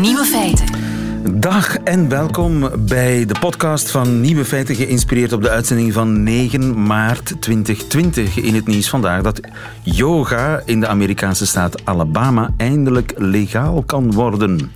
Nieuwe feiten. Dag en welkom bij de podcast van Nieuwe Feiten, geïnspireerd op de uitzending van 9 maart 2020. In het nieuws vandaag dat yoga in de Amerikaanse staat Alabama eindelijk legaal kan worden.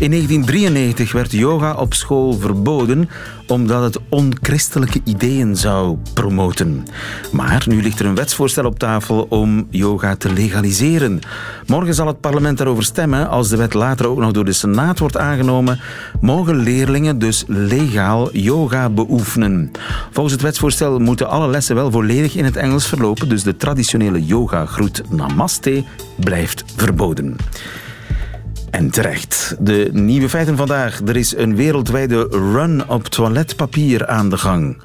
In 1993 werd yoga op school verboden omdat het onchristelijke ideeën zou promoten. Maar nu ligt er een wetsvoorstel op tafel om yoga te legaliseren. Morgen zal het parlement daarover stemmen. Als de wet later ook nog door de Senaat wordt aangenomen, mogen leerlingen dus legaal yoga beoefenen. Volgens het wetsvoorstel moeten alle lessen wel volledig in het Engels verlopen, dus de traditionele yoga-groet Namaste blijft verboden. En terecht. De nieuwe feiten vandaag. Er is een wereldwijde run op toiletpapier aan de gang.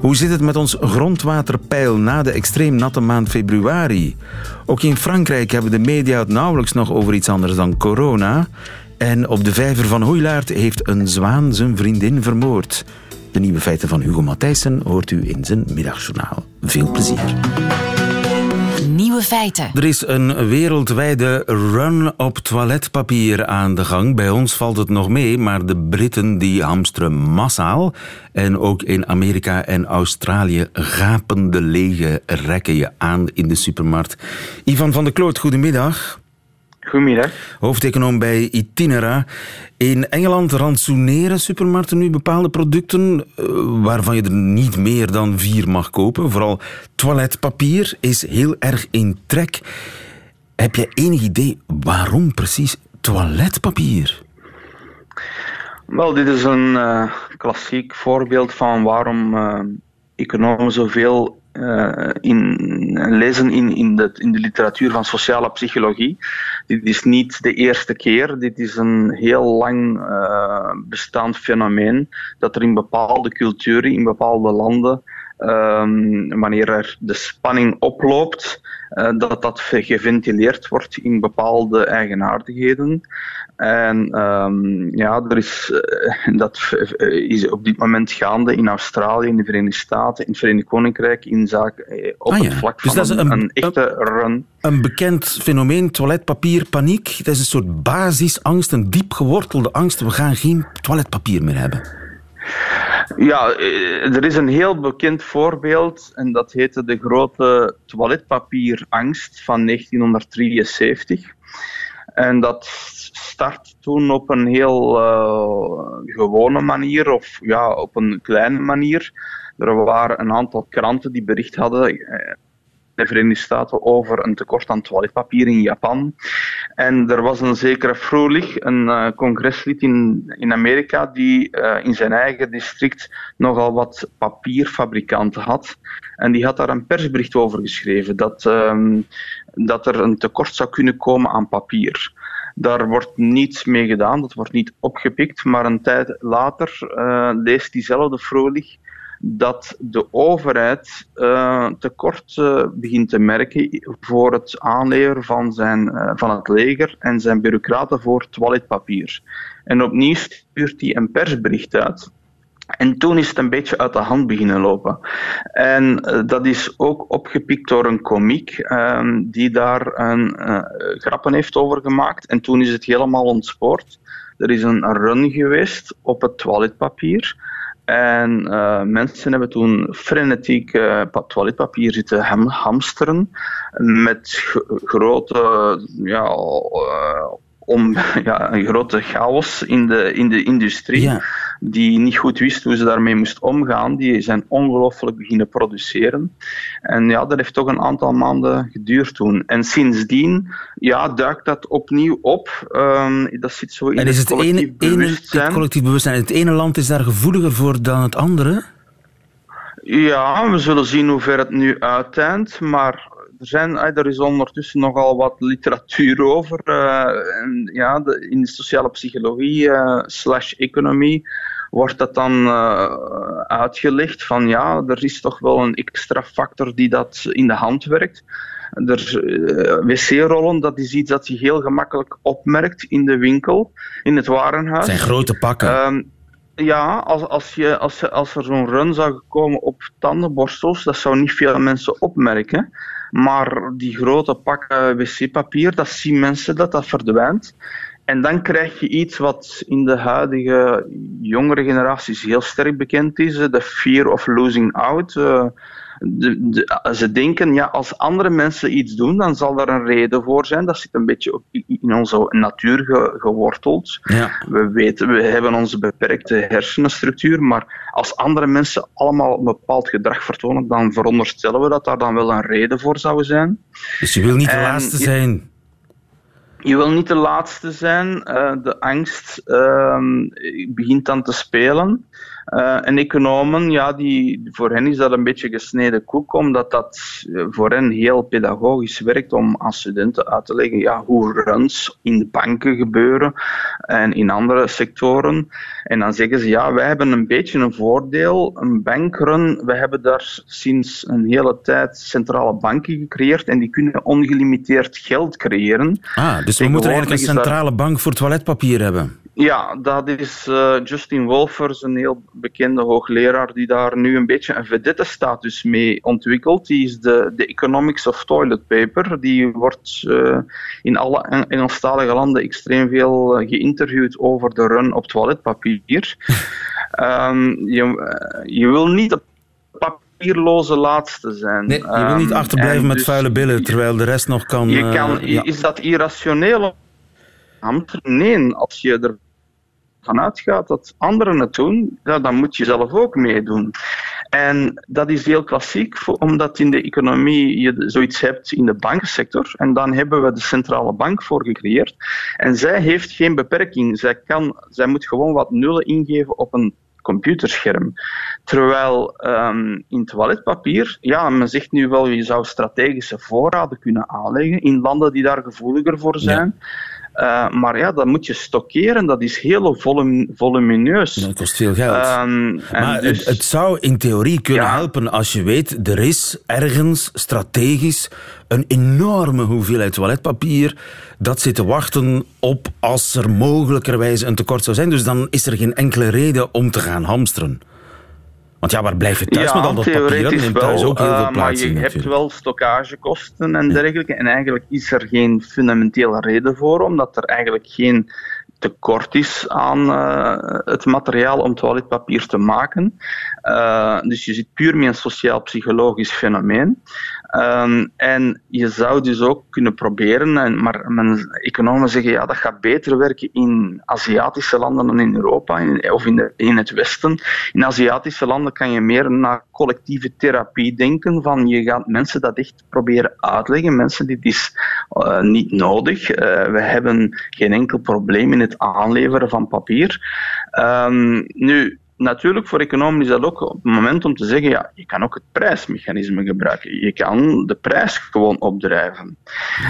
Hoe zit het met ons grondwaterpeil na de extreem natte maand februari? Ook in Frankrijk hebben de media het nauwelijks nog over iets anders dan corona. En op de vijver van Hoeilaard heeft een zwaan zijn vriendin vermoord. De nieuwe feiten van Hugo Matthijssen hoort u in zijn middagjournaal. Veel plezier. Nieuwe feiten. Er is een wereldwijde run op toiletpapier aan de gang. Bij ons valt het nog mee, maar de Britten die hamsteren massaal. En ook in Amerika en Australië gapen de lege rekken je aan in de supermarkt. Ivan van der Kloot, goedemiddag. Goedemiddag. Hoofdeconoom bij Itinera. In Engeland rantsoeneren supermarkten nu bepaalde producten eh, waarvan je er niet meer dan vier mag kopen. Vooral toiletpapier is heel erg in trek. Heb je enig idee waarom precies toiletpapier? Wel, dit is een uh, klassiek voorbeeld van waarom uh, economen zoveel uh, in, lezen in, in, de, in de literatuur van sociale psychologie. Dit is niet de eerste keer, dit is een heel lang uh, bestaand fenomeen dat er in bepaalde culturen, in bepaalde landen, um, wanneer er de spanning oploopt, uh, dat dat geventileerd wordt in bepaalde eigenaardigheden. En um, ja, er is, uh, dat is op dit moment gaande in Australië, in de Verenigde Staten, in het Verenigd Koninkrijk, in zaak, uh, op ah, ja. het vlak dus van dat is een, een, echte run. Een bekend fenomeen, toiletpapier, paniek. Dat is een soort basisangst, een diep gewortelde angst. We gaan geen toiletpapier meer hebben. Ja, er is een heel bekend voorbeeld en dat heette de grote toiletpapierangst van 1973. En dat start toen op een heel uh, gewone manier, of ja, op een kleine manier. Er waren een aantal kranten die bericht hadden eh, de Verenigde Staten over een tekort aan toiletpapier in Japan. En er was een zekere Froelich, een uh, congreslid in, in Amerika, die uh, in zijn eigen district nogal wat papierfabrikanten had. En die had daar een persbericht over geschreven, dat, um, dat er een tekort zou kunnen komen aan papier. Daar wordt niets mee gedaan, dat wordt niet opgepikt, maar een tijd later uh, leest diezelfde Froelich dat de overheid uh, tekort uh, begint te merken voor het aanleveren van, zijn, uh, van het leger en zijn bureaucraten voor toiletpapier. En opnieuw stuurt hij een persbericht uit. En toen is het een beetje uit de hand beginnen lopen. En dat is ook opgepikt door een komiek ehm, die daar een grappen heeft over gemaakt. En toen is het helemaal ontspoord. Er is een run geweest op het toiletpapier. En uh, mensen hebben toen frenetiek uh, toiletpapier zitten ham hamsteren met grote, ja, uh, om, ja, een grote chaos in de, in de industrie. Die niet goed wist hoe ze daarmee moest omgaan. Die zijn ongelooflijk beginnen produceren. En ja, dat heeft toch een aantal maanden geduurd toen. En sindsdien ja, duikt dat opnieuw op. Um, dat zit zo in en is het, het collectief ene, bewustzijn. het collectief bewustzijn. Het ene land is daar gevoeliger voor dan het andere? Ja, we zullen zien hoe ver het nu uiteindt. Maar er, zijn, er is ondertussen nogal wat literatuur over. Uh, en ja, de, in de sociale psychologie uh, slash economie wordt dat dan uitgelegd van ja, er is toch wel een extra factor die dat in de hand werkt. Er, uh, wc-rollen, dat is iets dat je heel gemakkelijk opmerkt in de winkel, in het warenhuis. Het zijn grote pakken. Um, ja, als, als, je, als, als er zo'n run zou komen op tandenborstels, dat zou niet veel mensen opmerken. Maar die grote pakken wc-papier, dat zien mensen dat dat verdwijnt. En dan krijg je iets wat in de huidige jongere generaties heel sterk bekend is: de fear of losing out. De, ze denken, ja, als andere mensen iets doen, dan zal er een reden voor zijn. Dat zit een beetje in onze natuur geworteld. Ja. We weten, we hebben onze beperkte hersenenstructuur, maar als andere mensen allemaal een bepaald gedrag vertonen, dan veronderstellen we dat daar dan wel een reden voor zou zijn. Dus je wil niet de laatste zijn? Je wil niet de laatste zijn. Uh, de angst uh, begint dan te spelen. Uh, en economen, ja, die, voor hen is dat een beetje gesneden koek, omdat dat eh, voor hen heel pedagogisch werkt om aan studenten uit te leggen ja, hoe runs in de banken gebeuren en in andere sectoren. En dan zeggen ze, ja, wij hebben een beetje een voordeel, een bankrun, we hebben daar sinds een hele tijd centrale banken gecreëerd en die kunnen ongelimiteerd geld creëren. Ah, dus we moeten eigenlijk een centrale bank voor toiletpapier hebben. Ja, dat is uh, Justin Wolfers, een heel bekende hoogleraar die daar nu een beetje een vedette-status mee ontwikkelt. Die is de, de Economics of Toilet Paper. Die wordt uh, in alle Engelstalige landen extreem veel eh, geïnterviewd over de run op toiletpapier. um, je, je wil niet de papierloze laatste zijn. Nee, je wil niet ehm, achterblijven met dus vuile billen, terwijl de rest nog kan... Je kan ja. Is dat irrationeel? Nee, als je er vanuit gaat dat anderen het doen, ja, dan moet je zelf ook meedoen. En dat is heel klassiek, omdat in de economie je zoiets hebt in de bankensector. En dan hebben we de centrale bank voor gecreëerd. En zij heeft geen beperking. Zij, kan, zij moet gewoon wat nullen ingeven op een computerscherm. Terwijl um, in toiletpapier, ja, men zegt nu wel, je zou strategische voorraden kunnen aanleggen in landen die daar gevoeliger voor zijn. Uh, maar ja, dat moet je stockeren. Dat is heel volum volumineus. Dat kost veel geld. Um, maar dus... het, het, zou in theorie kunnen ja. helpen als je weet, er is ergens strategisch een enorme hoeveelheid toiletpapier dat zit te wachten op als er mogelijkerwijs een tekort zou zijn. Dus dan is er geen enkele reden om te gaan hamsteren. Want ja, waar blijf je thuis met al dat papier? Neemt thuis ook heel veel uh, plaats Maar je hebt wel stockagekosten en dergelijke. En eigenlijk is er geen fundamentele reden voor, omdat er eigenlijk geen tekort is aan uh, het materiaal om toiletpapier te maken. Uh, dus je zit puur met een sociaal-psychologisch fenomeen. Um, en je zou dus ook kunnen proberen, en, maar men, economen zeggen ja, dat gaat beter werken in Aziatische landen dan in Europa of in, het Westen. In Aziatische landen kan je meer naar collectieve therapie denken, van je gaat mensen dat echt proberen uitleggen. Mensen, dit is uh, niet nodig. Uh, we hebben geen enkel probleem in het aanleveren van papier. Um, nu, natuurlijk, voor economen is dat ook het moment om te zeggen, ja, je kan ook het prijsmechanisme gebruiken. Je kan de prijs gewoon opdrijven.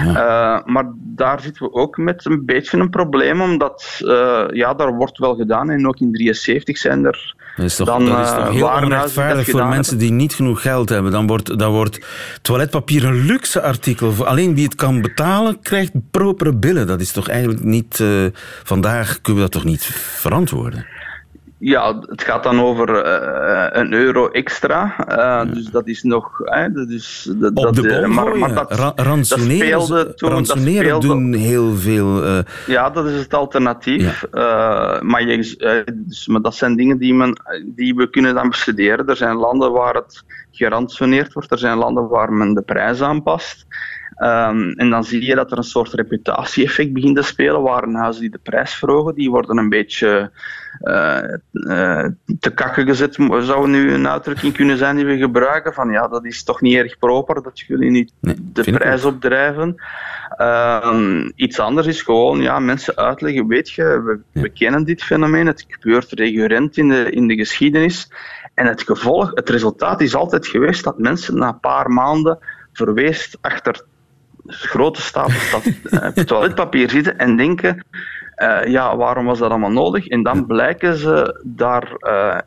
Ja. Uh, maar daar zitten we ook met een beetje een probleem, omdat, uh, ja, daar wordt wel gedaan. En ook in 73 zijn er dat is toch, dan, dat is toch heel onrechtvaardig voor mensen die niet genoeg geld hebben. Dan wordt, dan wordt toiletpapier een luxe artikel. Alleen wie het kan betalen, krijgt propere billen. Dat is toch eigenlijk niet... Uh, vandaag kunnen we dat toch niet verantwoorden? Ja, het gaat dan over uh, een euro extra. Uh, Dus dat is nog. Dat is, dat, Op de bol maar, maar dat, Ra ransoneren, dat speelde toen, ransoneren dat doen heel veel. Ja, dat is het alternatief. Ja. maar, je, dus, maar dat zijn dingen die, men, die we kunnen dan bestuderen. Er zijn landen waar het geransoneerd wordt, er zijn landen waar men de prijs aanpast. Um, en dan zie je dat er een soort reputatie-effect begint te spelen. Warenhuizen die de prijs verhogen, die worden een beetje uh, uh, te kakken gezet. Zou nu een uitdrukking kunnen zijn die we gebruiken? Van ja, dat is toch niet erg proper dat jullie niet nee, de prijs opdrijven. Uh, iets anders is gewoon ja, mensen uitleggen. Weet je, we, we, kennen dit fenomeen. Het gebeurt recurrent in de, in de geschiedenis. En het gevolg, het resultaat is altijd geweest dat mensen na een paar maanden verweest achter grote stapels uh, toiletpapier zitten en denken. Uh, ja, waarom was dat allemaal nodig? En dan blijken ze daar uh,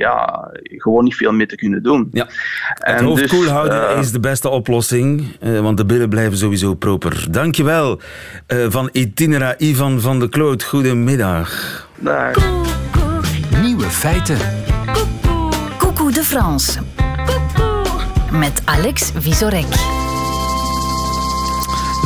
ja, gewoon niet veel mee te kunnen doen. Ja. Het hoofd dus, koel houden is de beste oplossing, want de billen blijven sowieso proper. Dankjewel van Itinera Ivan van de Kloot. Goedemiddag. Dag. Nieuwe feiten. Coucou de France. Met Alex Visorek.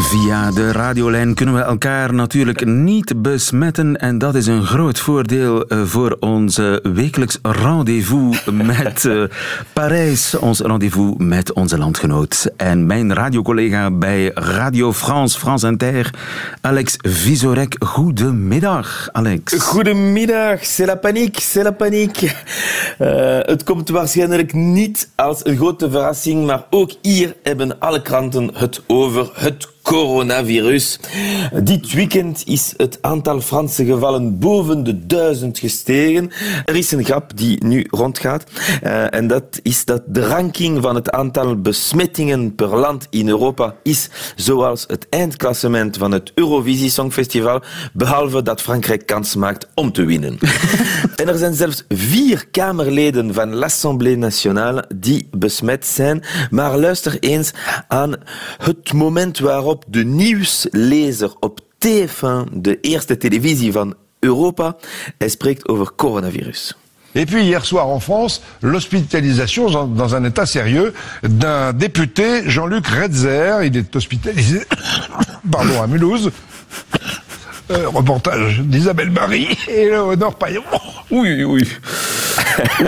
Via de radiolijn kunnen we elkaar natuurlijk niet besmetten en dat is een groot voordeel eh, voor onze wekelijks rendezvous met uh, Parijs, ons rendezvous met onze landgenoot. En mijn radiocollega bij Radio France, France Inter, Alex Visorek. Goedemiddag, Alex. Goedemiddag, c'est la paniek, c'est la paniek. Uh, het komt waarschijnlijk niet als een grote verrassing, maar ook hier hebben alle kranten het over het coronavirus. Dit weekend is het aantal Franse gevallen boven de duizend gestegen. Er is een grap die nu rondgaat. Uh, en dat is dat de ranking van het aantal besmettingen per land in Europa is zoals het eindklassement van het Eurovisie Songfestival, behalve dat Frankrijk kans maakt om te winnen. en er zijn zelfs vier Kamerleden van l'Assemblée nationale die besmet zijn. Maar luister eens aan het moment waarop de nieuwslezer op TF1, de eerste televisie van Europa, hij spreekt over coronavirus. Et puis hier soir en France, l'hospitalisation dans un état sérieux d'un député, Jean-Luc Redzer. Il est hospitalisé pardon, à Mulhouse. Euh, reportage d'Isabelle Marie et Léonore Payon. Oui, oui.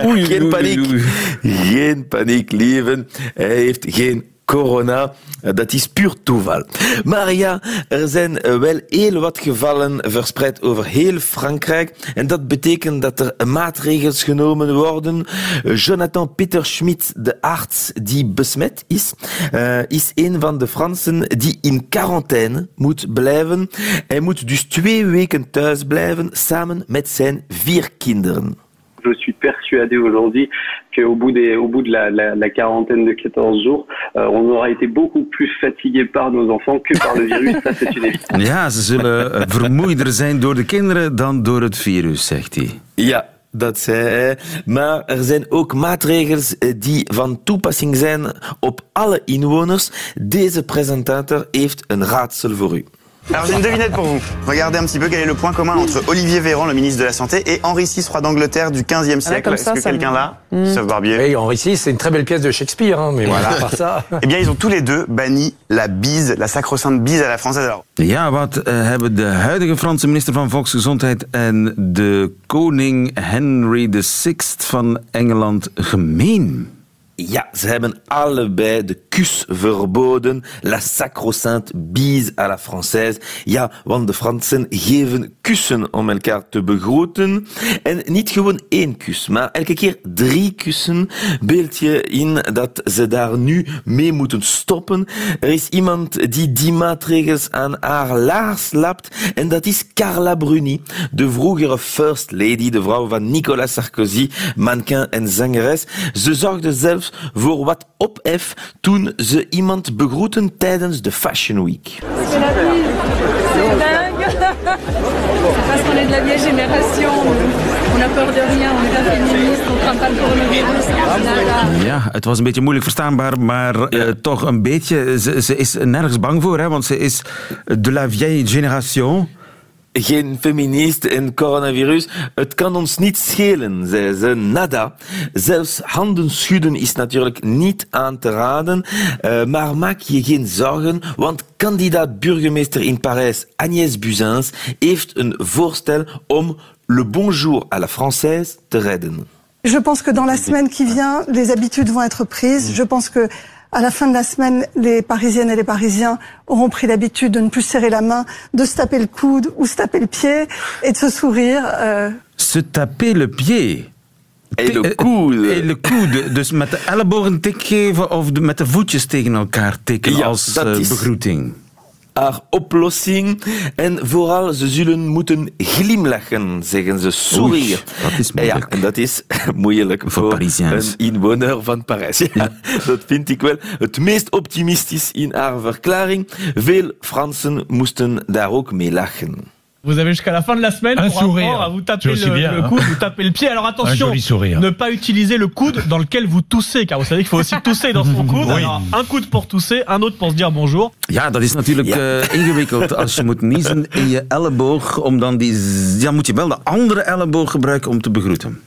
oui geen paniek. Oui, oui. Geen paniek, lieven. Hij heeft geen corona. Dat is puur toeval. Maar ja, er zijn wel heel wat gevallen verspreid over heel Frankrijk. En dat betekent dat er maatregelen genomen worden. Jonathan Peter Schmidt, de arts die besmet is, uh, is een van de Fransen die in quarantaine moet blijven. Hij moet dus twee weken thuis blijven samen met zijn vier kinderen. Je suis persuadé aujourd'hui qu'au bout, des, au bout de la, la, la quarantaine de 14 jours, euh, on aura été beaucoup plus fatigué par nos enfants que par le virus. Ça, c'est une évidence. Ja, ze zullen eh, vermoeider zijn door de kinderen dan door het virus, zegt hij. Ja, dat zei hij. Maar er zijn ook maatregelen eh, die van toepassing zijn op alle inwoners. Deze presentator heeft een raadsel voor u. Alors j'ai une devinette pour vous. Regardez un petit peu quel est le point commun entre Olivier Véran, le ministre de la Santé, et Henri VI, roi d'Angleterre du 15e siècle. Ah, Est-ce que quelqu'un là Mm. Sauf Barbier. Oui, Henri VI, c'est une très belle pièce de Shakespeare, hein, mais voilà, à part ça. Eh bien, ils ont tous les deux banni la bise, la sacro-sainte bise à la française. Alors, Ja, wat uh, hebben de huidige Franse minister van Volksgezondheid en de koning Henry VI van Engeland gemeen? Ja, ze hebben allebei de kus verboden. La sacro-sainte bise à la française. Ja, want de Fransen geven kussen om elkaar te begroeten. En niet gewoon één kus, maar elke keer drie kussen. Beeld je in dat ze daar nu mee moeten stoppen. Er is iemand die die maatregels aan haar laars lapt. En dat is Carla Bruni, de vroegere first lady, de vrouw van Nicolas Sarkozy, mannequin en zangeres. Ze zorgde zelfs voor wat ophef toen ze iemand begroeten tijdens de Fashion Week. C'est la vie, c'est dingue. C'est parce qu'on est de la vieille génération. On n'a peur de rien, on est pas féministe, on craint pas le coronavirus. Nada. Ja, het was een beetje moeilijk verstaanbaar, maar uh, toch een beetje. Ze, ze, is nergens bang voor, hè, want ze is de la vieille génération. Geen feminist en coronavirus. Het kan ons niet schelen, zei ze. Nada. Zelfs handen schudden is natuurlijk niet aan te raden. Uh, maar maak je geen zorgen, want kandidaat burgemeester in Parijs, Agnès Buzyn, heeft een voorstel om le bonjour à la française te redden. Je pense que dans la semaine qui vient, les habitudes vont être prises. Je pense que à la fin de la semaine, les Parisiennes et les Parisiens auront pris l'habitude de ne plus serrer la main, de se taper le coude ou se taper le pied et de se sourire. Euh... Se taper le pied. En de coude. En de coude. Dus met de ellebogen tik geven of de, met de voetjes tegen elkaar tikken ja, als uh, is... begroeting haar oplossing. En vooral, ze zullen moeten glimlachen, zeggen ze. Sourire. dat is moeilijk. Ja, en dat is moeilijk voor, voor een inwoner van Parijs. Ja, dat vind ik wel het meest optimistisch in haar verklaring. Veel Fransen moesten daar ook mee lachen. Vous avez jusqu'à la fin de la semaine Un pour sourire. apprendre à vous taper le, bien, le hein. coude, vous taper le pied. Alors attention, ne pas utiliser le coude dans lequel vous toussez, car vous savez qu'il faut aussi tousser dans son coude. Oui. Alors, un coude pour tousser, un autre pour se dire bonjour. Ja, dat is natuurlijk eh, ingewikkeld als je moet niezen in je elleboog. Om dan die, dan moet je wel de andere elleboog gebruiken om te begroeten.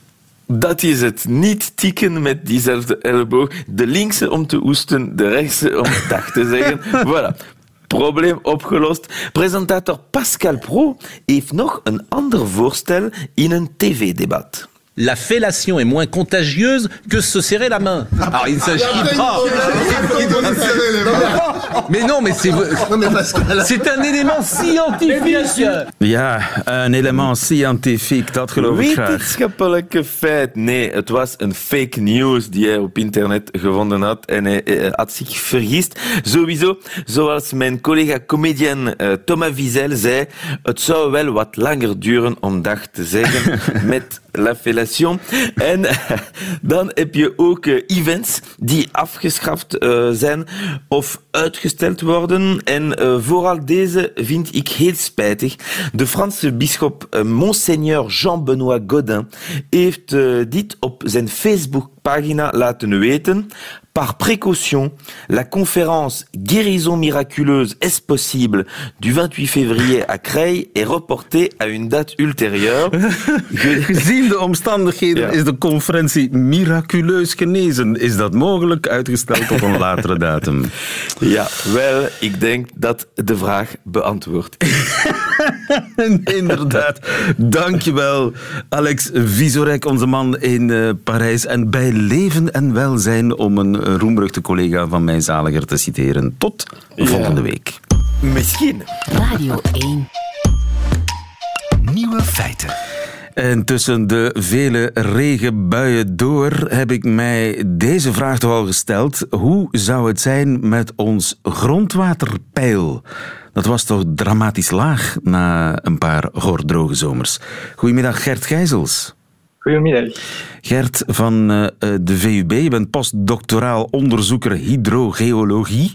Dat is het. Niet tikken met diezelfde elleboog. De linkse om te oesten, de rechtse om dag te zeggen. Voilà. Probleem opgelost. Presentator Pascal Pro heeft nog een ander voorstel in een tv-debat. La fellation est moins contagieuse que se serrer la main. Alors il ne s'agit pas. Mais non, mais c'est c'est un élément scientifique. Ja, een element scientifiek, dat geloof ik graag. Wetenschappelijke feit. Nee, het was een fake news die hij op internet gevonden had. En hij eh, had zich vergist. Sowieso, zoals mijn collega comedian eh, Thomas Wiesel zei, het zou wel wat langer duren om dag te zeggen met la fellation. En dan heb je ook eh, events die afgeschaft eh, zijn of uitgesteld worden. En eh, vooral deze vind ik heel spijtig. De Franse bisschop eh, Monseigneur Jean-Benoît Godin heeft dit op zijn Facebookpagina laten weten. Par précaution, la conférence Guérison miraculeuse est possible du 28 février à Creil est reportée à une date ultérieure. Gezien de omstandigheden is de conferentie miraculeus genezen. Is dat mogelijk uitgesteld tot een latere datum? Ja, wel, ik denk dat de vraag beantwoord is. Inderdaad. Dankjewel, Alex Visorek, onze man in eh, Parijs. En bij leven en welzijn, om een roemruchte collega van mij zaliger te citeren. Tot volgende week. Misschien. Radio 1. Nieuwe feiten. En tussen de vele regenbuien door heb ik mij deze vraag toch al gesteld. Hoe zou het zijn met ons grondwaterpeil? Dat was toch dramatisch laag na een paar gordroge zomers. Goedemiddag Gert Gijzels. Goedemiddag. Gert van eh, eh, de VUB, je bent postdoctoraal onderzoeker hydrogeologie.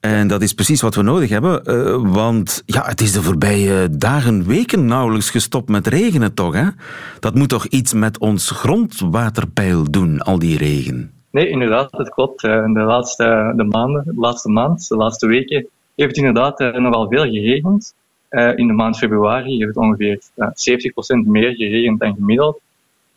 En dat is precies wat we nodig hebben, eh, want ja, het is de voorbije dagen, weken nauwelijks gestopt met regenen toch, hè? Dat moet toch iets met ons grondwaterpeil doen, al die regen? Nee, inderdaad, dat klopt. De laatste de maanden, de laatste maand, de laatste weken, heeft inderdaad nogal veel geregend. Eh, In de maand februari heeft het ongeveer eh, 70% meer geregend dan gemiddeld.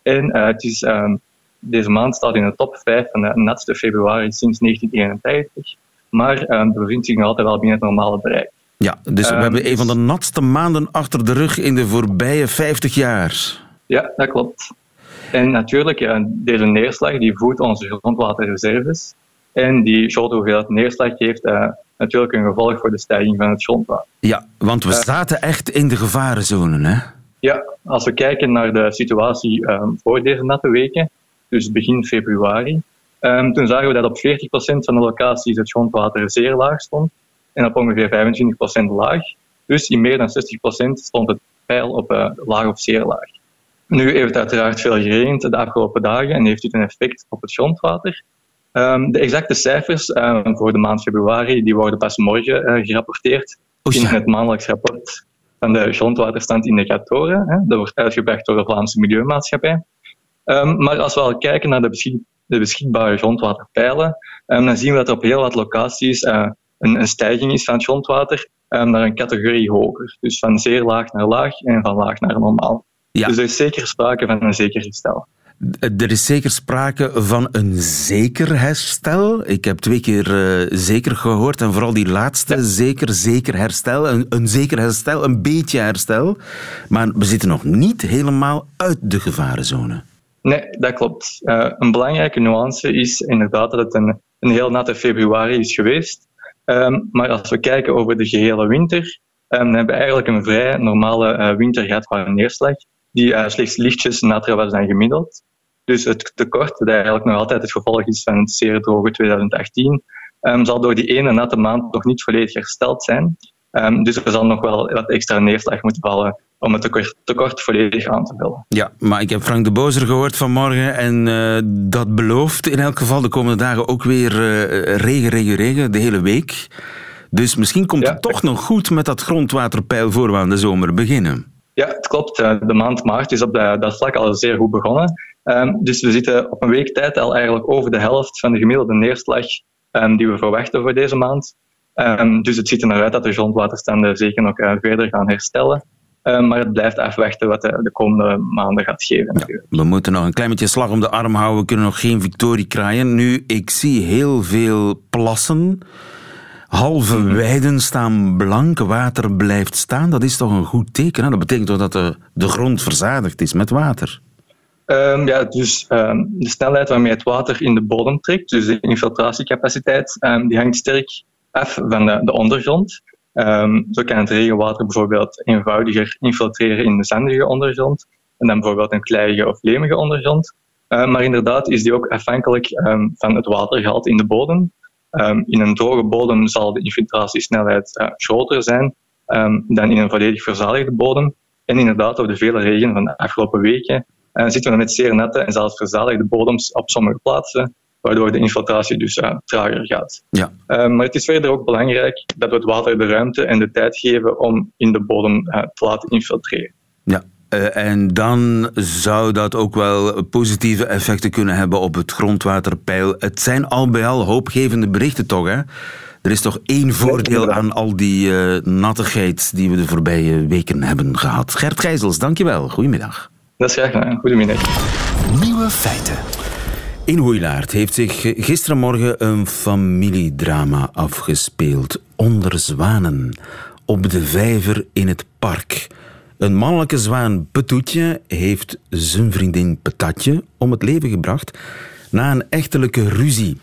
En eh, het is, ehm, deze maand staat in de top 5 van de natste februari sinds 1981. Maar ehm, de bevindt zich nog altijd wel binnen het normale bereik. Ja, dus we Ehm, hebben een van de natste maanden achter de rug in de voorbije 50 jaar. Ja, dat klopt. En natuurlijk, ja, deze neerslag die voedt onze grondwaterreserves. En die grote hoeveelheid neerslag heeft eh, natuurlijk een gevolg voor de stijging van het grondwater. Ja, want we zaten echt in de gevarenzone, hè? Ja, als we kijken naar de situatie ehm, voor deze natte weken, dus begin februari, ehm, toen zagen we dat op 40% van de locaties het grondwater zeer laag stond en op ongeveer 25% laag. Dus in meer dan 60% stond het peil op eh, laag of zeer laag. Nu heeft het uiteraard veel geregend de afgelopen dagen en heeft dit een effect op het grondwater. Ehm, de exacte cijfers ehm, voor de maand februari die worden pas morgen eh, gerapporteerd in het maandelijks rapport van de grondwaterstandindicatoren. Hè. Dat wordt uitgebracht door de Vlaamse Milieumaatschappij. Ehm, maar als we al kijken naar de, beschik- de beschikbare grondwaterpeilen, dan zien we dat er op heel wat locaties eh, een, een stijging is van het grondwater naar een categorie hoger. Dus van zeer laag naar laag en van laag naar normaal. Dus er is zeker sprake van een zeker herstel. Er is zeker sprake van een zeker herstel. Ik heb twee keer eh, zeker gehoord en vooral die laatste, zeker, zeker herstel. Een, een zeker herstel, een beetje herstel. Maar we zitten nog niet helemaal uit de gevarenzone. Nee, dat klopt. Eh, een belangrijke nuance is inderdaad dat het een, een heel natte februari is geweest. Ehm, maar als we kijken over de gehele winter, ehm, dan hebben we eigenlijk een vrij normale eh, winter gehad qua neerslag, die slechts lichtjes natter was dan gemiddeld. Dus het tekort, dat eigenlijk nog altijd het gevolg is van het zeer droge 2018, ehm, zal door die ene natte maand nog niet volledig hersteld zijn. Ehm, dus er zal nog wel wat extra neerslag moeten vallen om het tekort, tekort volledig aan te vullen. Ja, maar ik heb Frank de Bozer gehoord vanmorgen en eh, dat belooft in elk geval de komende dagen ook weer eh, regen, regen, regen, de hele week. Dus misschien komt het toch nog goed met dat grondwaterpeil voor we aan de zomer beginnen. Ja, het klopt. Eh, De maand maart is op dat, dat vlak al zeer goed begonnen. Ehm, dus we zitten op een week tijd al eigenlijk over de helft van de gemiddelde neerslag ehm, die we verwachten voor deze maand. Ehm, dus het ziet er naar uit dat de grondwaterstanden zeker nog eh, verder gaan herstellen. Maar het blijft afwachten wat de, de komende maanden gaat geven. We moeten nog een klein beetje slag om de arm houden. We kunnen nog geen victorie kraaien. Nu, ik zie heel veel plassen. Halve Mhm. weiden staan blank, water blijft staan. Dat is toch een goed teken? Hè? Dat betekent toch dat de, de grond verzadigd is met water? Ehm, ja, dus ehm, de snelheid waarmee het water in de bodem trekt, dus de infiltratiecapaciteit, ehm, die hangt sterk af van de, de ondergrond. Zo kan het regenwater bijvoorbeeld eenvoudiger infiltreren in de zandige ondergrond en dan bijvoorbeeld een kleiige of lemige ondergrond. Maar inderdaad is die ook afhankelijk van het watergehalte in de bodem. In een droge bodem zal de infiltratiesnelheid eh, groter zijn dan in een volledig verzadigde bodem. En inderdaad, door de vele regen van de afgelopen weken eh, zitten we met zeer nette en zelfs verzadigde bodems op sommige plaatsen, waardoor de infiltratie dus eh, trager gaat. Ja. Eh, maar het is verder ook belangrijk dat we het water de ruimte en de tijd geven om in de bodem eh, te laten infiltreren. Ja. Eh, en dan zou dat ook wel positieve effecten kunnen hebben op het grondwaterpeil. Het zijn al bij al hoopgevende berichten toch, hè? Er is toch één voordeel aan al die nattigheid die we de voorbije weken hebben gehad. Gert Gijzels, dankjewel. Goedemiddag. Dat is graag gedaan. Goedemiddag. Nieuwe feiten. In Hoeilaard heeft zich gisterenmorgen een familiedrama afgespeeld. Onder zwanen. Op de vijver in het park. Een mannelijke zwaan, Petoetje, heeft zijn vriendin Patatje om het leven gebracht na een echtelijke ruzie.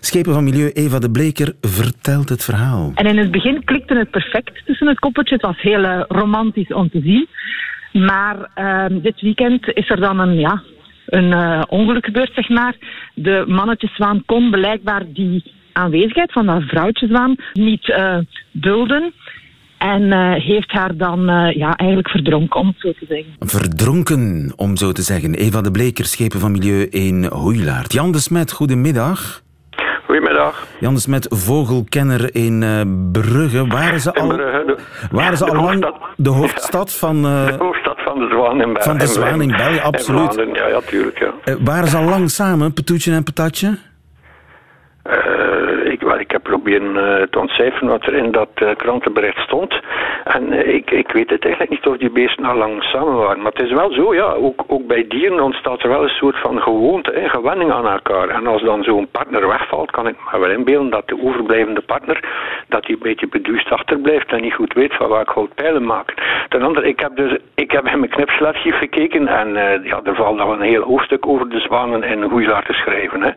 Schepen van Milieu Eva de Bleker vertelt het verhaal. En in het begin klikte het perfect tussen het koppeltje. Het was heel eh, romantisch om te zien. Maar ehm, dit weekend is er dan een, ja, een eh, ongeluk gebeurd, zeg maar. De mannetjeszwaan kon blijkbaar die aanwezigheid van dat vrouwtjeszwaan niet eh, dulden. En eh, heeft haar dan eh, ja, eigenlijk verdronken, om het zo te zeggen. Verdronken, om zo te zeggen. Eva de Bleker, schepen van Milieu in Hoeilaard. Jan de Smet, goedemiddag. Goedemiddag. Jan de Smet, vogelkenner in eh, Brugge. Waren ze al, Brugge, de- waren ze de al lang hoofdstad. de hoofdstad van, eh, De hoofdstad van de Zwaan in België. van de Zwaan in België? Absoluut. Ja, ja, tuurlijk. Ja. Eh, waren ze al lang samen, Petoetje en Patatje? Eh, ik, wel, ik heb proberen eh, te ontcijferen wat er in dat eh, krantenbericht stond. En ik, ik weet het eigenlijk niet of die beesten al lang samen waren. Maar het is wel zo, ja, ook, ook bij dieren ontstaat er wel een soort van gewoonte, hè, gewenning aan elkaar. En als dan zo'n partner wegvalt, kan ik me wel inbeelden dat de overblijvende partner dat hij een beetje beduust achterblijft en niet goed weet van waar ik hout pijlen maken. Ten andere, ik heb, dus, ik heb in mijn knipselarchief gekeken en ja, er valt nog een heel hoofdstuk over de zwanen in Hoeilaar te schrijven. Hè.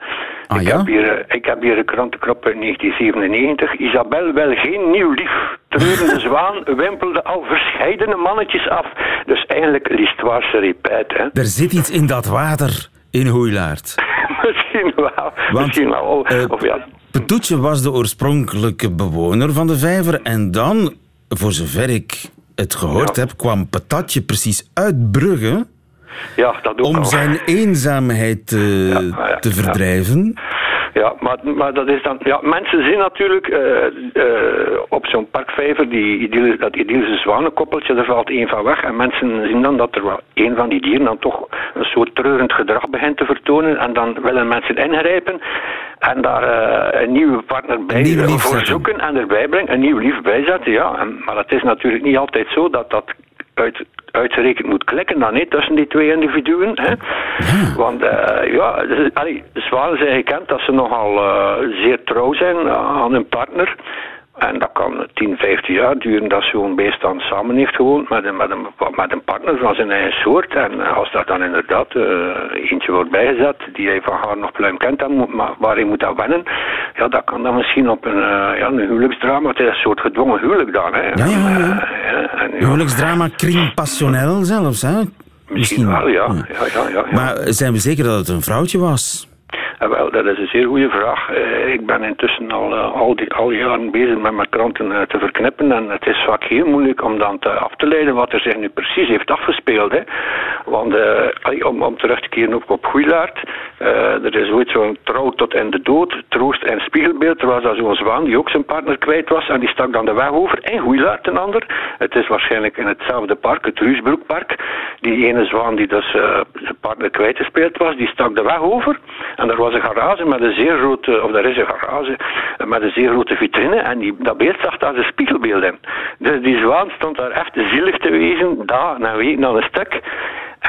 Ah, ik, heb hier, ik heb hier een krantenkrop uit 1997. Isabel wil geen nieuw lief. Treurende zwaan wimpelde al verscheidene mannetjes af. Dus eigenlijk l'histoire se. Hè. Er zit iets in dat water in Hoeilaard. misschien wel. Want, misschien wel. eh, of ja, Petoetje was de oorspronkelijke bewoner van de vijver. En dan, voor zover ik het gehoord heb, kwam Patatje precies uit Brugge ja, dat ook om zijn eenzaamheid eh, te verdrijven. Ja, maar, maar dat is dan. Ja, mensen zien natuurlijk eh, eh, op zo'n parkvijver die idylle, dat idyllische zwanenkoppeltje, er valt één van weg. En mensen zien dan dat er wel één van die dieren dan toch een soort treurend gedrag begint te vertonen. En dan willen mensen ingrijpen en daar eh, een nieuwe partner bij nieuw lief voor zoeken en erbij brengen, een nieuw lief bijzetten. Ja, en, maar het is natuurlijk niet altijd zo dat dat uit, uitgerekend moet klikken dan niet tussen die twee individuen. Hè? Want eh, ja, dus, allee, zwanen zijn gekend dat ze nogal eh, zeer trouw zijn aan hun partner. En dat kan 10, 15 jaar duren dat zo'n beest dan samen heeft gewoond met een, met, een, met een partner van zijn eigen soort. En als daar dan inderdaad eh, eentje wordt bijgezet die hij van haar nog pluim kent, dan moet, maar waar hij moet aan wennen, ja, dat kan dan misschien op een, eh, ja, een huwelijksdrama. Het is een soort gedwongen huwelijk dan. Hè. Ja, ja, ja. Eh, en, ja, Huwelijksdrama kring passionnel zelfs, hè? Misschien wel, ja. ja, ja, ja, ja. Maar zijn we zeker dat het een vrouwtje was? Eh, wel, dat is een zeer goede vraag. Eh, ik ben intussen al, eh, al, die, al jaren bezig met mijn kranten eh, te verknippen en het is vaak heel moeilijk om dan te, af te leiden wat er zich nu precies heeft afgespeeld. Hè. Want om, om terug te keren ook op Goeilaert, eh, er is ooit zo'n trouw tot in de dood, troost en spiegelbeeld. Er was daar zo'n zwaan die ook zijn partner kwijt was en die stak dan de weg over. En Goeilaert een ander. Het is waarschijnlijk in hetzelfde park, het Ruusbroekpark. Die ene zwaan die dus eh, zijn partner kwijtgespeeld was, die stak de weg over. En er was een garage met een zeer grote, of er is een garage eh, met een zeer grote vitrine. En die, dat beeld zag daar zijn spiegelbeeld in. Dus die zwaan stond daar echt zielig te wezen, dagen en weken aan een stuk.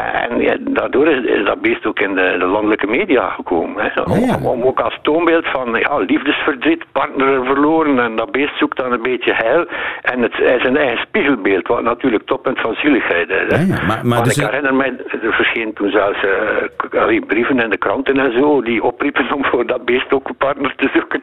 En ja, daardoor is, is dat beest ook in de, de landelijke media gekomen. Hè. Om, om ook als toonbeeld van ja, liefdesverdriet, partner verloren en dat beest zoekt dan een beetje heil. En het is een eigen spiegelbeeld, wat natuurlijk toppunt van zieligheid is. hè. maar- maar Want dus- ik herinner mij, er toen zelfs eh, brieven in de kranten en zo, die opriepen om voor dat beest ook een partner te zoeken.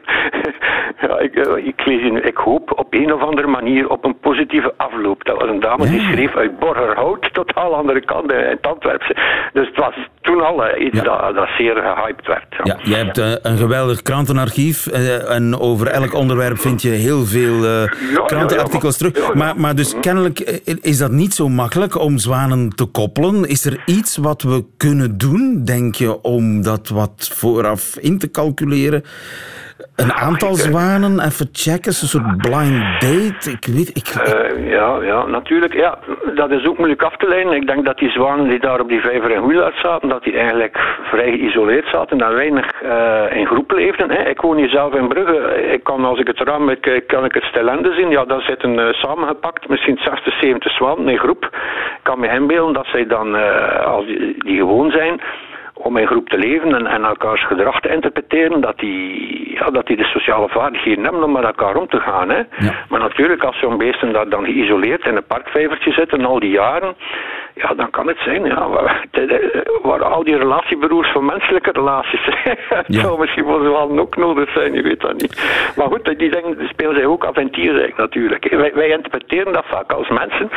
ja, ik, eh, ik, lees in, ik hoop op een of andere manier op een positieve afloop. Dat was een dame die schreef uit Borgerhout, totaal andere kant eh, in het Antwerpse. Dus het was toen al eh, iets dat, dat zeer gehyped werd. Ja, jij hebt eh, een geweldig krantenarchief eh, en over elk onderwerp vind je heel veel krantenartikels terug. Maar, maar dus kennelijk eh, is dat niet zo makkelijk om zwanen te koppelen. Is er iets wat we kunnen doen, denk je, om dat wat vooraf in te calculeren? Een aantal zwanen, even checken, een soort blind date. Ik weet, ik, ja, ja, natuurlijk. Ja, dat is ook moeilijk af te leiden. Ik denk dat die zwanen die daar op die vijver in Goeilaert zaten, dat die eigenlijk vrij geïsoleerd zaten en weinig eh, in groep leefden. Hè. Ik woon hier zelf in Brugge. Ik kan, als ik het raam bekijk, kan ik het Stelende zien. Ja, daar zitten eh, samengepakt misschien 60, 70 zwanen in groep. Ik kan me inbeelden dat zij dan, eh, als die, die gewoon zijn, om in groep te leven en, en elkaars gedrag te interpreteren, dat die, ja, dat die de sociale vaardigheden hebben om met elkaar om te gaan. Hè. Maar natuurlijk, als zo'n beesten daar dan geïsoleerd in een parkvijvertje zitten al die jaren, ja, dan kan het zijn, ja, waar, de- waar al die relatieberoers van menselijke relaties. Het zou misschien voor z'n ook nodig zijn, je weet dat niet. Maar goed, die dingen spelen zij ook aventierrijk natuurlijk. Wij, wij interpreteren dat vaak als mensen,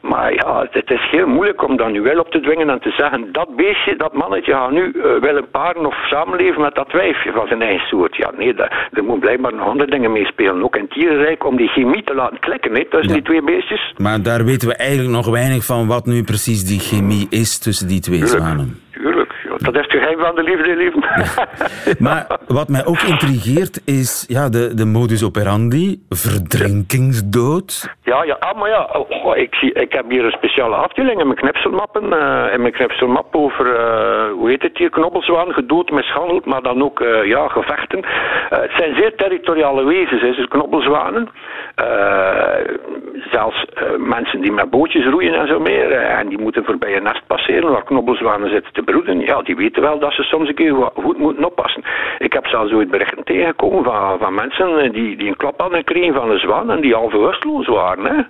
maar ja, het is heel moeilijk om dan nu wel op te dwingen en te zeggen, dat beestje, dat mannetje gaat nu eh, willen paren of samenleven met dat wijfje van zijn eigen soort. Ja, nee, dat, er moet blijkbaar nog andere dingen meespelen, ook in het dierenrijk, om die chemie te laten klikken hè, tussen die twee beestjes. maar daar weten we eigenlijk nog weinig van wat nu precies die chemie is tussen die twee zwanen. Tuurlijk, dat is het geheim van de liefde, lieve. Maar wat mij ook intrigeert is ja, de, de modus operandi, verdrinkingsdood. Ja, ja, ah, maar ja, oh, ik, zie, ik heb hier een speciale afdeling in mijn knipselmappen. eh, in mijn knipselmap over, eh, hoe heet het hier, knobbelzwaan, gedood, mishandeld, maar dan ook eh, ja, gevechten. Het zijn zeer territoriale wezens, hè, dus knobbelzwanen. Zelfs mensen die met bootjes roeien en zo meer, en die moeten voorbij een nest passeren waar knobbelzwanen zitten te broeden. Ja, die weten wel dat ze soms een keer goed moeten oppassen. Ik heb zelfs ooit berichten tegengekomen van, van mensen eh, die, die een klap hadden gekregen van een zwaan en die al bewusteloos waren. Hè.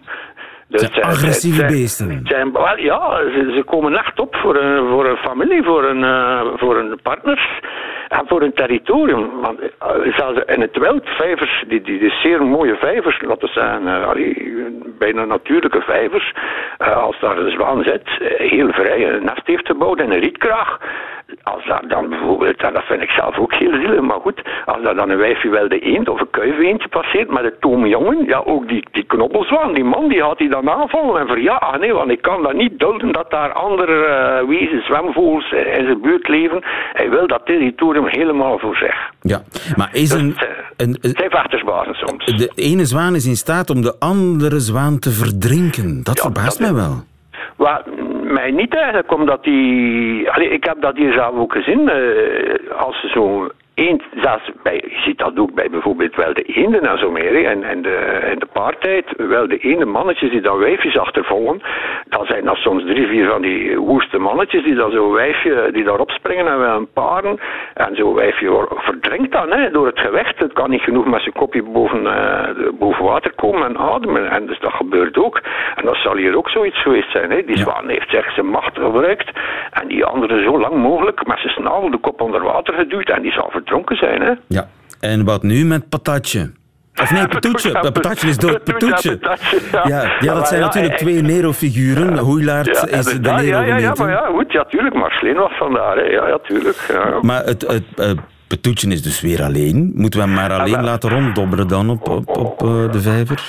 Dus zijn- Agressieve het zijn- beesten. het zijn, wel, ja, ze, ze komen echt op voor een, voor een familie, voor een, eh, voor een partners en voor een territorium. Want eh, zelfs in het wild, vijvers, die, die, zeer mooie vijvers, laten zeggen, eh, bijna natuurlijke vijvers, eh, als daar een zwaan zit, heel vrij een nest heeft gebouwd in een rietkraag, als daar dan bijvoorbeeld, en dat vind ik zelf ook heel zielig, maar goed, als daar dan een wijfje wel de eend of een kuiveentje passeert met een toomjongen, ja, ook die, die knobbelzwaan, die man, die gaat die dan aanvallen en verjagen, nee, want ik kan dat niet dulden dat daar andere eh, wezens, zwemvogels eh, in zijn buurt leven. Hij wil dat territorium helemaal voor zich. Ja, maar is een, een, Het zijn vechtersbazen soms. de ene zwaan is in staat om de andere zwaan te verdrinken. Dat verbaast mij wel. Wat mij niet eigenlijk, omdat die... Allee, ik heb dat hier zelf ook gezien. eh, als ze zo eend, zelfs bij, je ziet dat ook bij bijvoorbeeld wel de eenden en zo meer. En, en, de, in de paartijd, wel de ene mannetjes die dan wijfjes achtervolgen. Dan zijn dat soms drie, vier van die woeste mannetjes die dan zo'n wijfje, die daarop springen en wel een paren. En zo'n wijfje verdrinkt dan hè, door het gewicht. Het kan niet genoeg met zijn kopje boven, eh, boven water komen en ademen. En dus dat gebeurt ook. En dat zal hier ook zoiets geweest zijn. Hè. Die zwaan heeft zich zijn macht gebruikt. En die andere zo lang mogelijk met zijn snavel de kop onder water geduwd. En die zal verdronken zijn. Hè. Ja. En wat nu met patatje? Of nee, patoetje. Patatje is dood. Patoetje, ja, Ja, dat zijn natuurlijk twee Nero-figuren. Ja, is de inderdaad, Nero ja, ja, ja, maar ja, goed, ja, tuurlijk. Maar Sleen was vandaar, hè. Ja, ja, tuurlijk. Maar het, het eh, Petoetje is dus weer alleen. Moeten we hem maar alleen laten ronddobberen dan op, op, op eh, de vijver?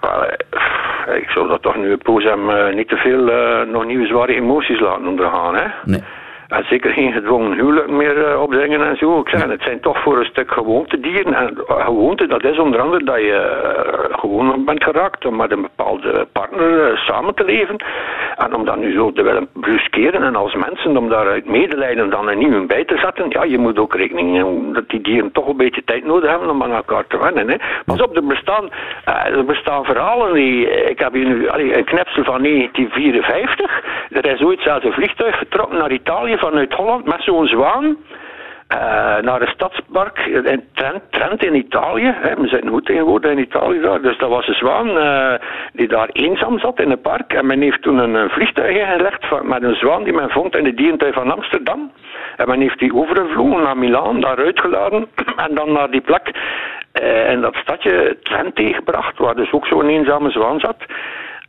Eh, ik zou dat toch nu poos hem niet te veel nog nieuwe zware emoties laten ondergaan. Hè? Nee. En zeker geen gedwongen huwelijk meer eh, opdringen en zo. Ik zeg, het zijn toch voor een stuk gewoontedieren. En uh, gewoonte, dat is onder andere dat je uh, gewoon bent geraakt om met een bepaalde partner samen te leven. En om dat nu zo te willen bruskeren en als mensen om daar uit medelijden dan een nieuwe bij te zetten. Ja, je moet ook rekening houden dat die dieren toch een beetje tijd nodig hebben om aan elkaar te wennen. Hè. Pas op, er bestaan, er bestaan verhalen. Die, ik heb hier nu allee, een knipsel van 1954. Er is ooit zelfs een vliegtuig vertrokken naar Italië vanuit Holland met zo'n zwaan. Uh, naar een stadspark in Trent, Trent in Italië. Hè. We zitten goed tegenwoordig in Italië daar. Dus dat was een zwaan uh, die daar eenzaam zat in een park. En men heeft toen een, vliegtuig ingelegd met een zwaan die men vond in de dierentuin van Amsterdam. En men heeft die overgevlogen naar Milaan, daar uitgeladen. en dan naar die plek uh, in dat stadje Trent gebracht, waar dus ook zo'n eenzame zwaan zat.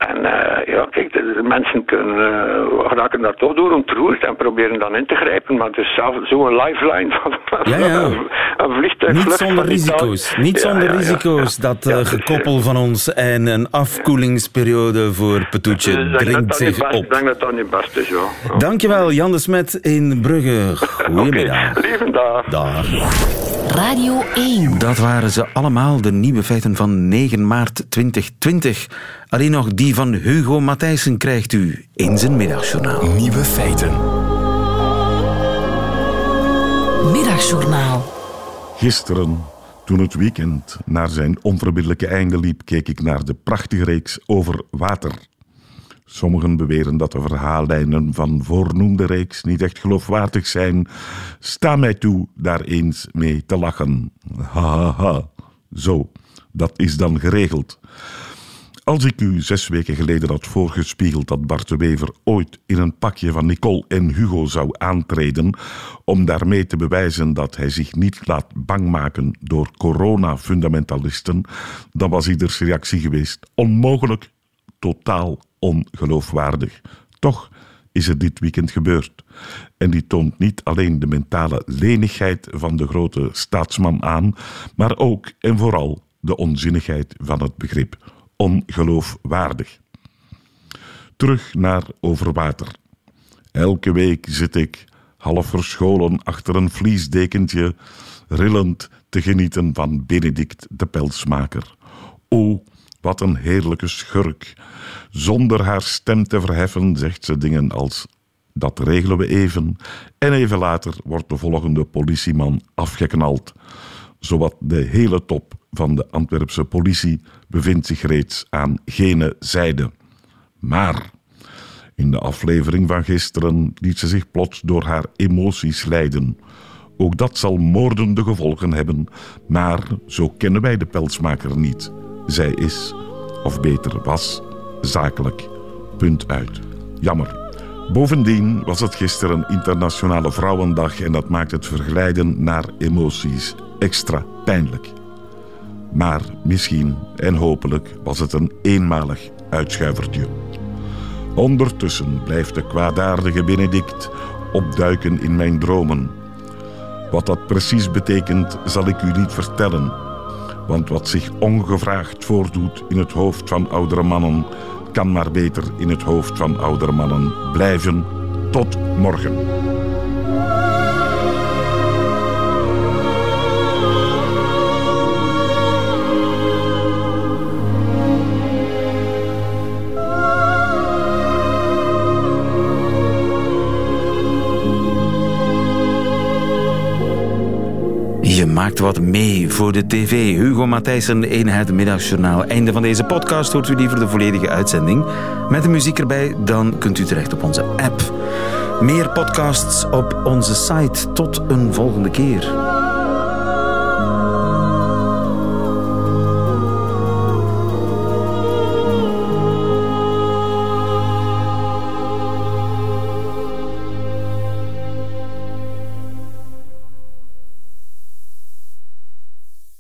En uh, ja, kijk, de, de mensen kunnen, uh, raken daar toch door ontroerd en proberen dan in te grijpen. Maar het is zo'n lifeline van, ja, ja. een, een vliegtuig. Niet zonder risico's. Niet zonder ja, risico's, dat uh, gekoppel van ons en een afkoelingsperiode voor Petoetje dus dringt zich best, op. Ik denk dat dat niet best is, ja. Dankjewel, Jan de Smet in Brugge. Goedemiddag. Okay, lieve dag. Dag. Radio 1. Dat waren ze allemaal, de nieuwe feiten van 9 maart 2020. Alleen nog die van Hugo Matthijssen krijgt u in zijn middagjournaal. Nieuwe feiten. Middagjournaal. Gisteren, toen het weekend naar zijn onverbiddelijke einde liep, keek ik naar de prachtige reeks over water. Sommigen beweren dat de verhaallijnen van voornoemde reeks niet echt geloofwaardig zijn. Sta mij toe daar eens mee te lachen. Ha ha ha. Zo, dat is dan geregeld. Als ik u zes weken geleden had voorgespiegeld dat Bart de Wever ooit in een pakje van Nicole en Hugo zou aantreden om daarmee te bewijzen dat hij zich niet laat bang maken door corona-fundamentalisten, dan was ieders reactie geweest onmogelijk, totaal ongeloofwaardig. Toch is het dit weekend gebeurd. En die toont niet alleen de mentale lenigheid van de grote staatsman aan, maar ook en vooral de onzinnigheid van het begrip ongeloofwaardig. Terug naar over water. Elke week zit ik, half verscholen achter een vliesdekentje, rillend te genieten van Benedict de Pelsmaker. O, wat een heerlijke schurk. Zonder haar stem te verheffen zegt ze dingen als dat regelen we even. En even later wordt de volgende politieman afgeknald. Zowat de hele top van de Antwerpse politie bevindt zich reeds aan gene zijde. Maar in de aflevering van gisteren liet ze zich plots door haar emoties leiden. Ook dat zal moordende gevolgen hebben, maar zo kennen wij de pelsmaker niet. Zij is, of beter was, zakelijk. Punt uit. Jammer. Bovendien was het gisteren Internationale Vrouwendag en dat maakt het verglijden naar emoties extra pijnlijk. Maar misschien en hopelijk was het een eenmalig uitschuivertje. Ondertussen blijft de kwaadaardige Benedict opduiken in mijn dromen. Wat dat precies betekent, zal ik u niet vertellen. Want wat zich ongevraagd voordoet in het hoofd van oudere mannen, kan maar beter in het hoofd van oudere mannen blijven. Tot morgen. Maakt wat mee voor de tv. Hugo Matthijssen in het Middagjournaal. Einde van deze podcast. Hoort u liever de volledige uitzending met de muziek erbij? Dan kunt u terecht op onze app. Meer podcasts op onze site. Tot een volgende keer.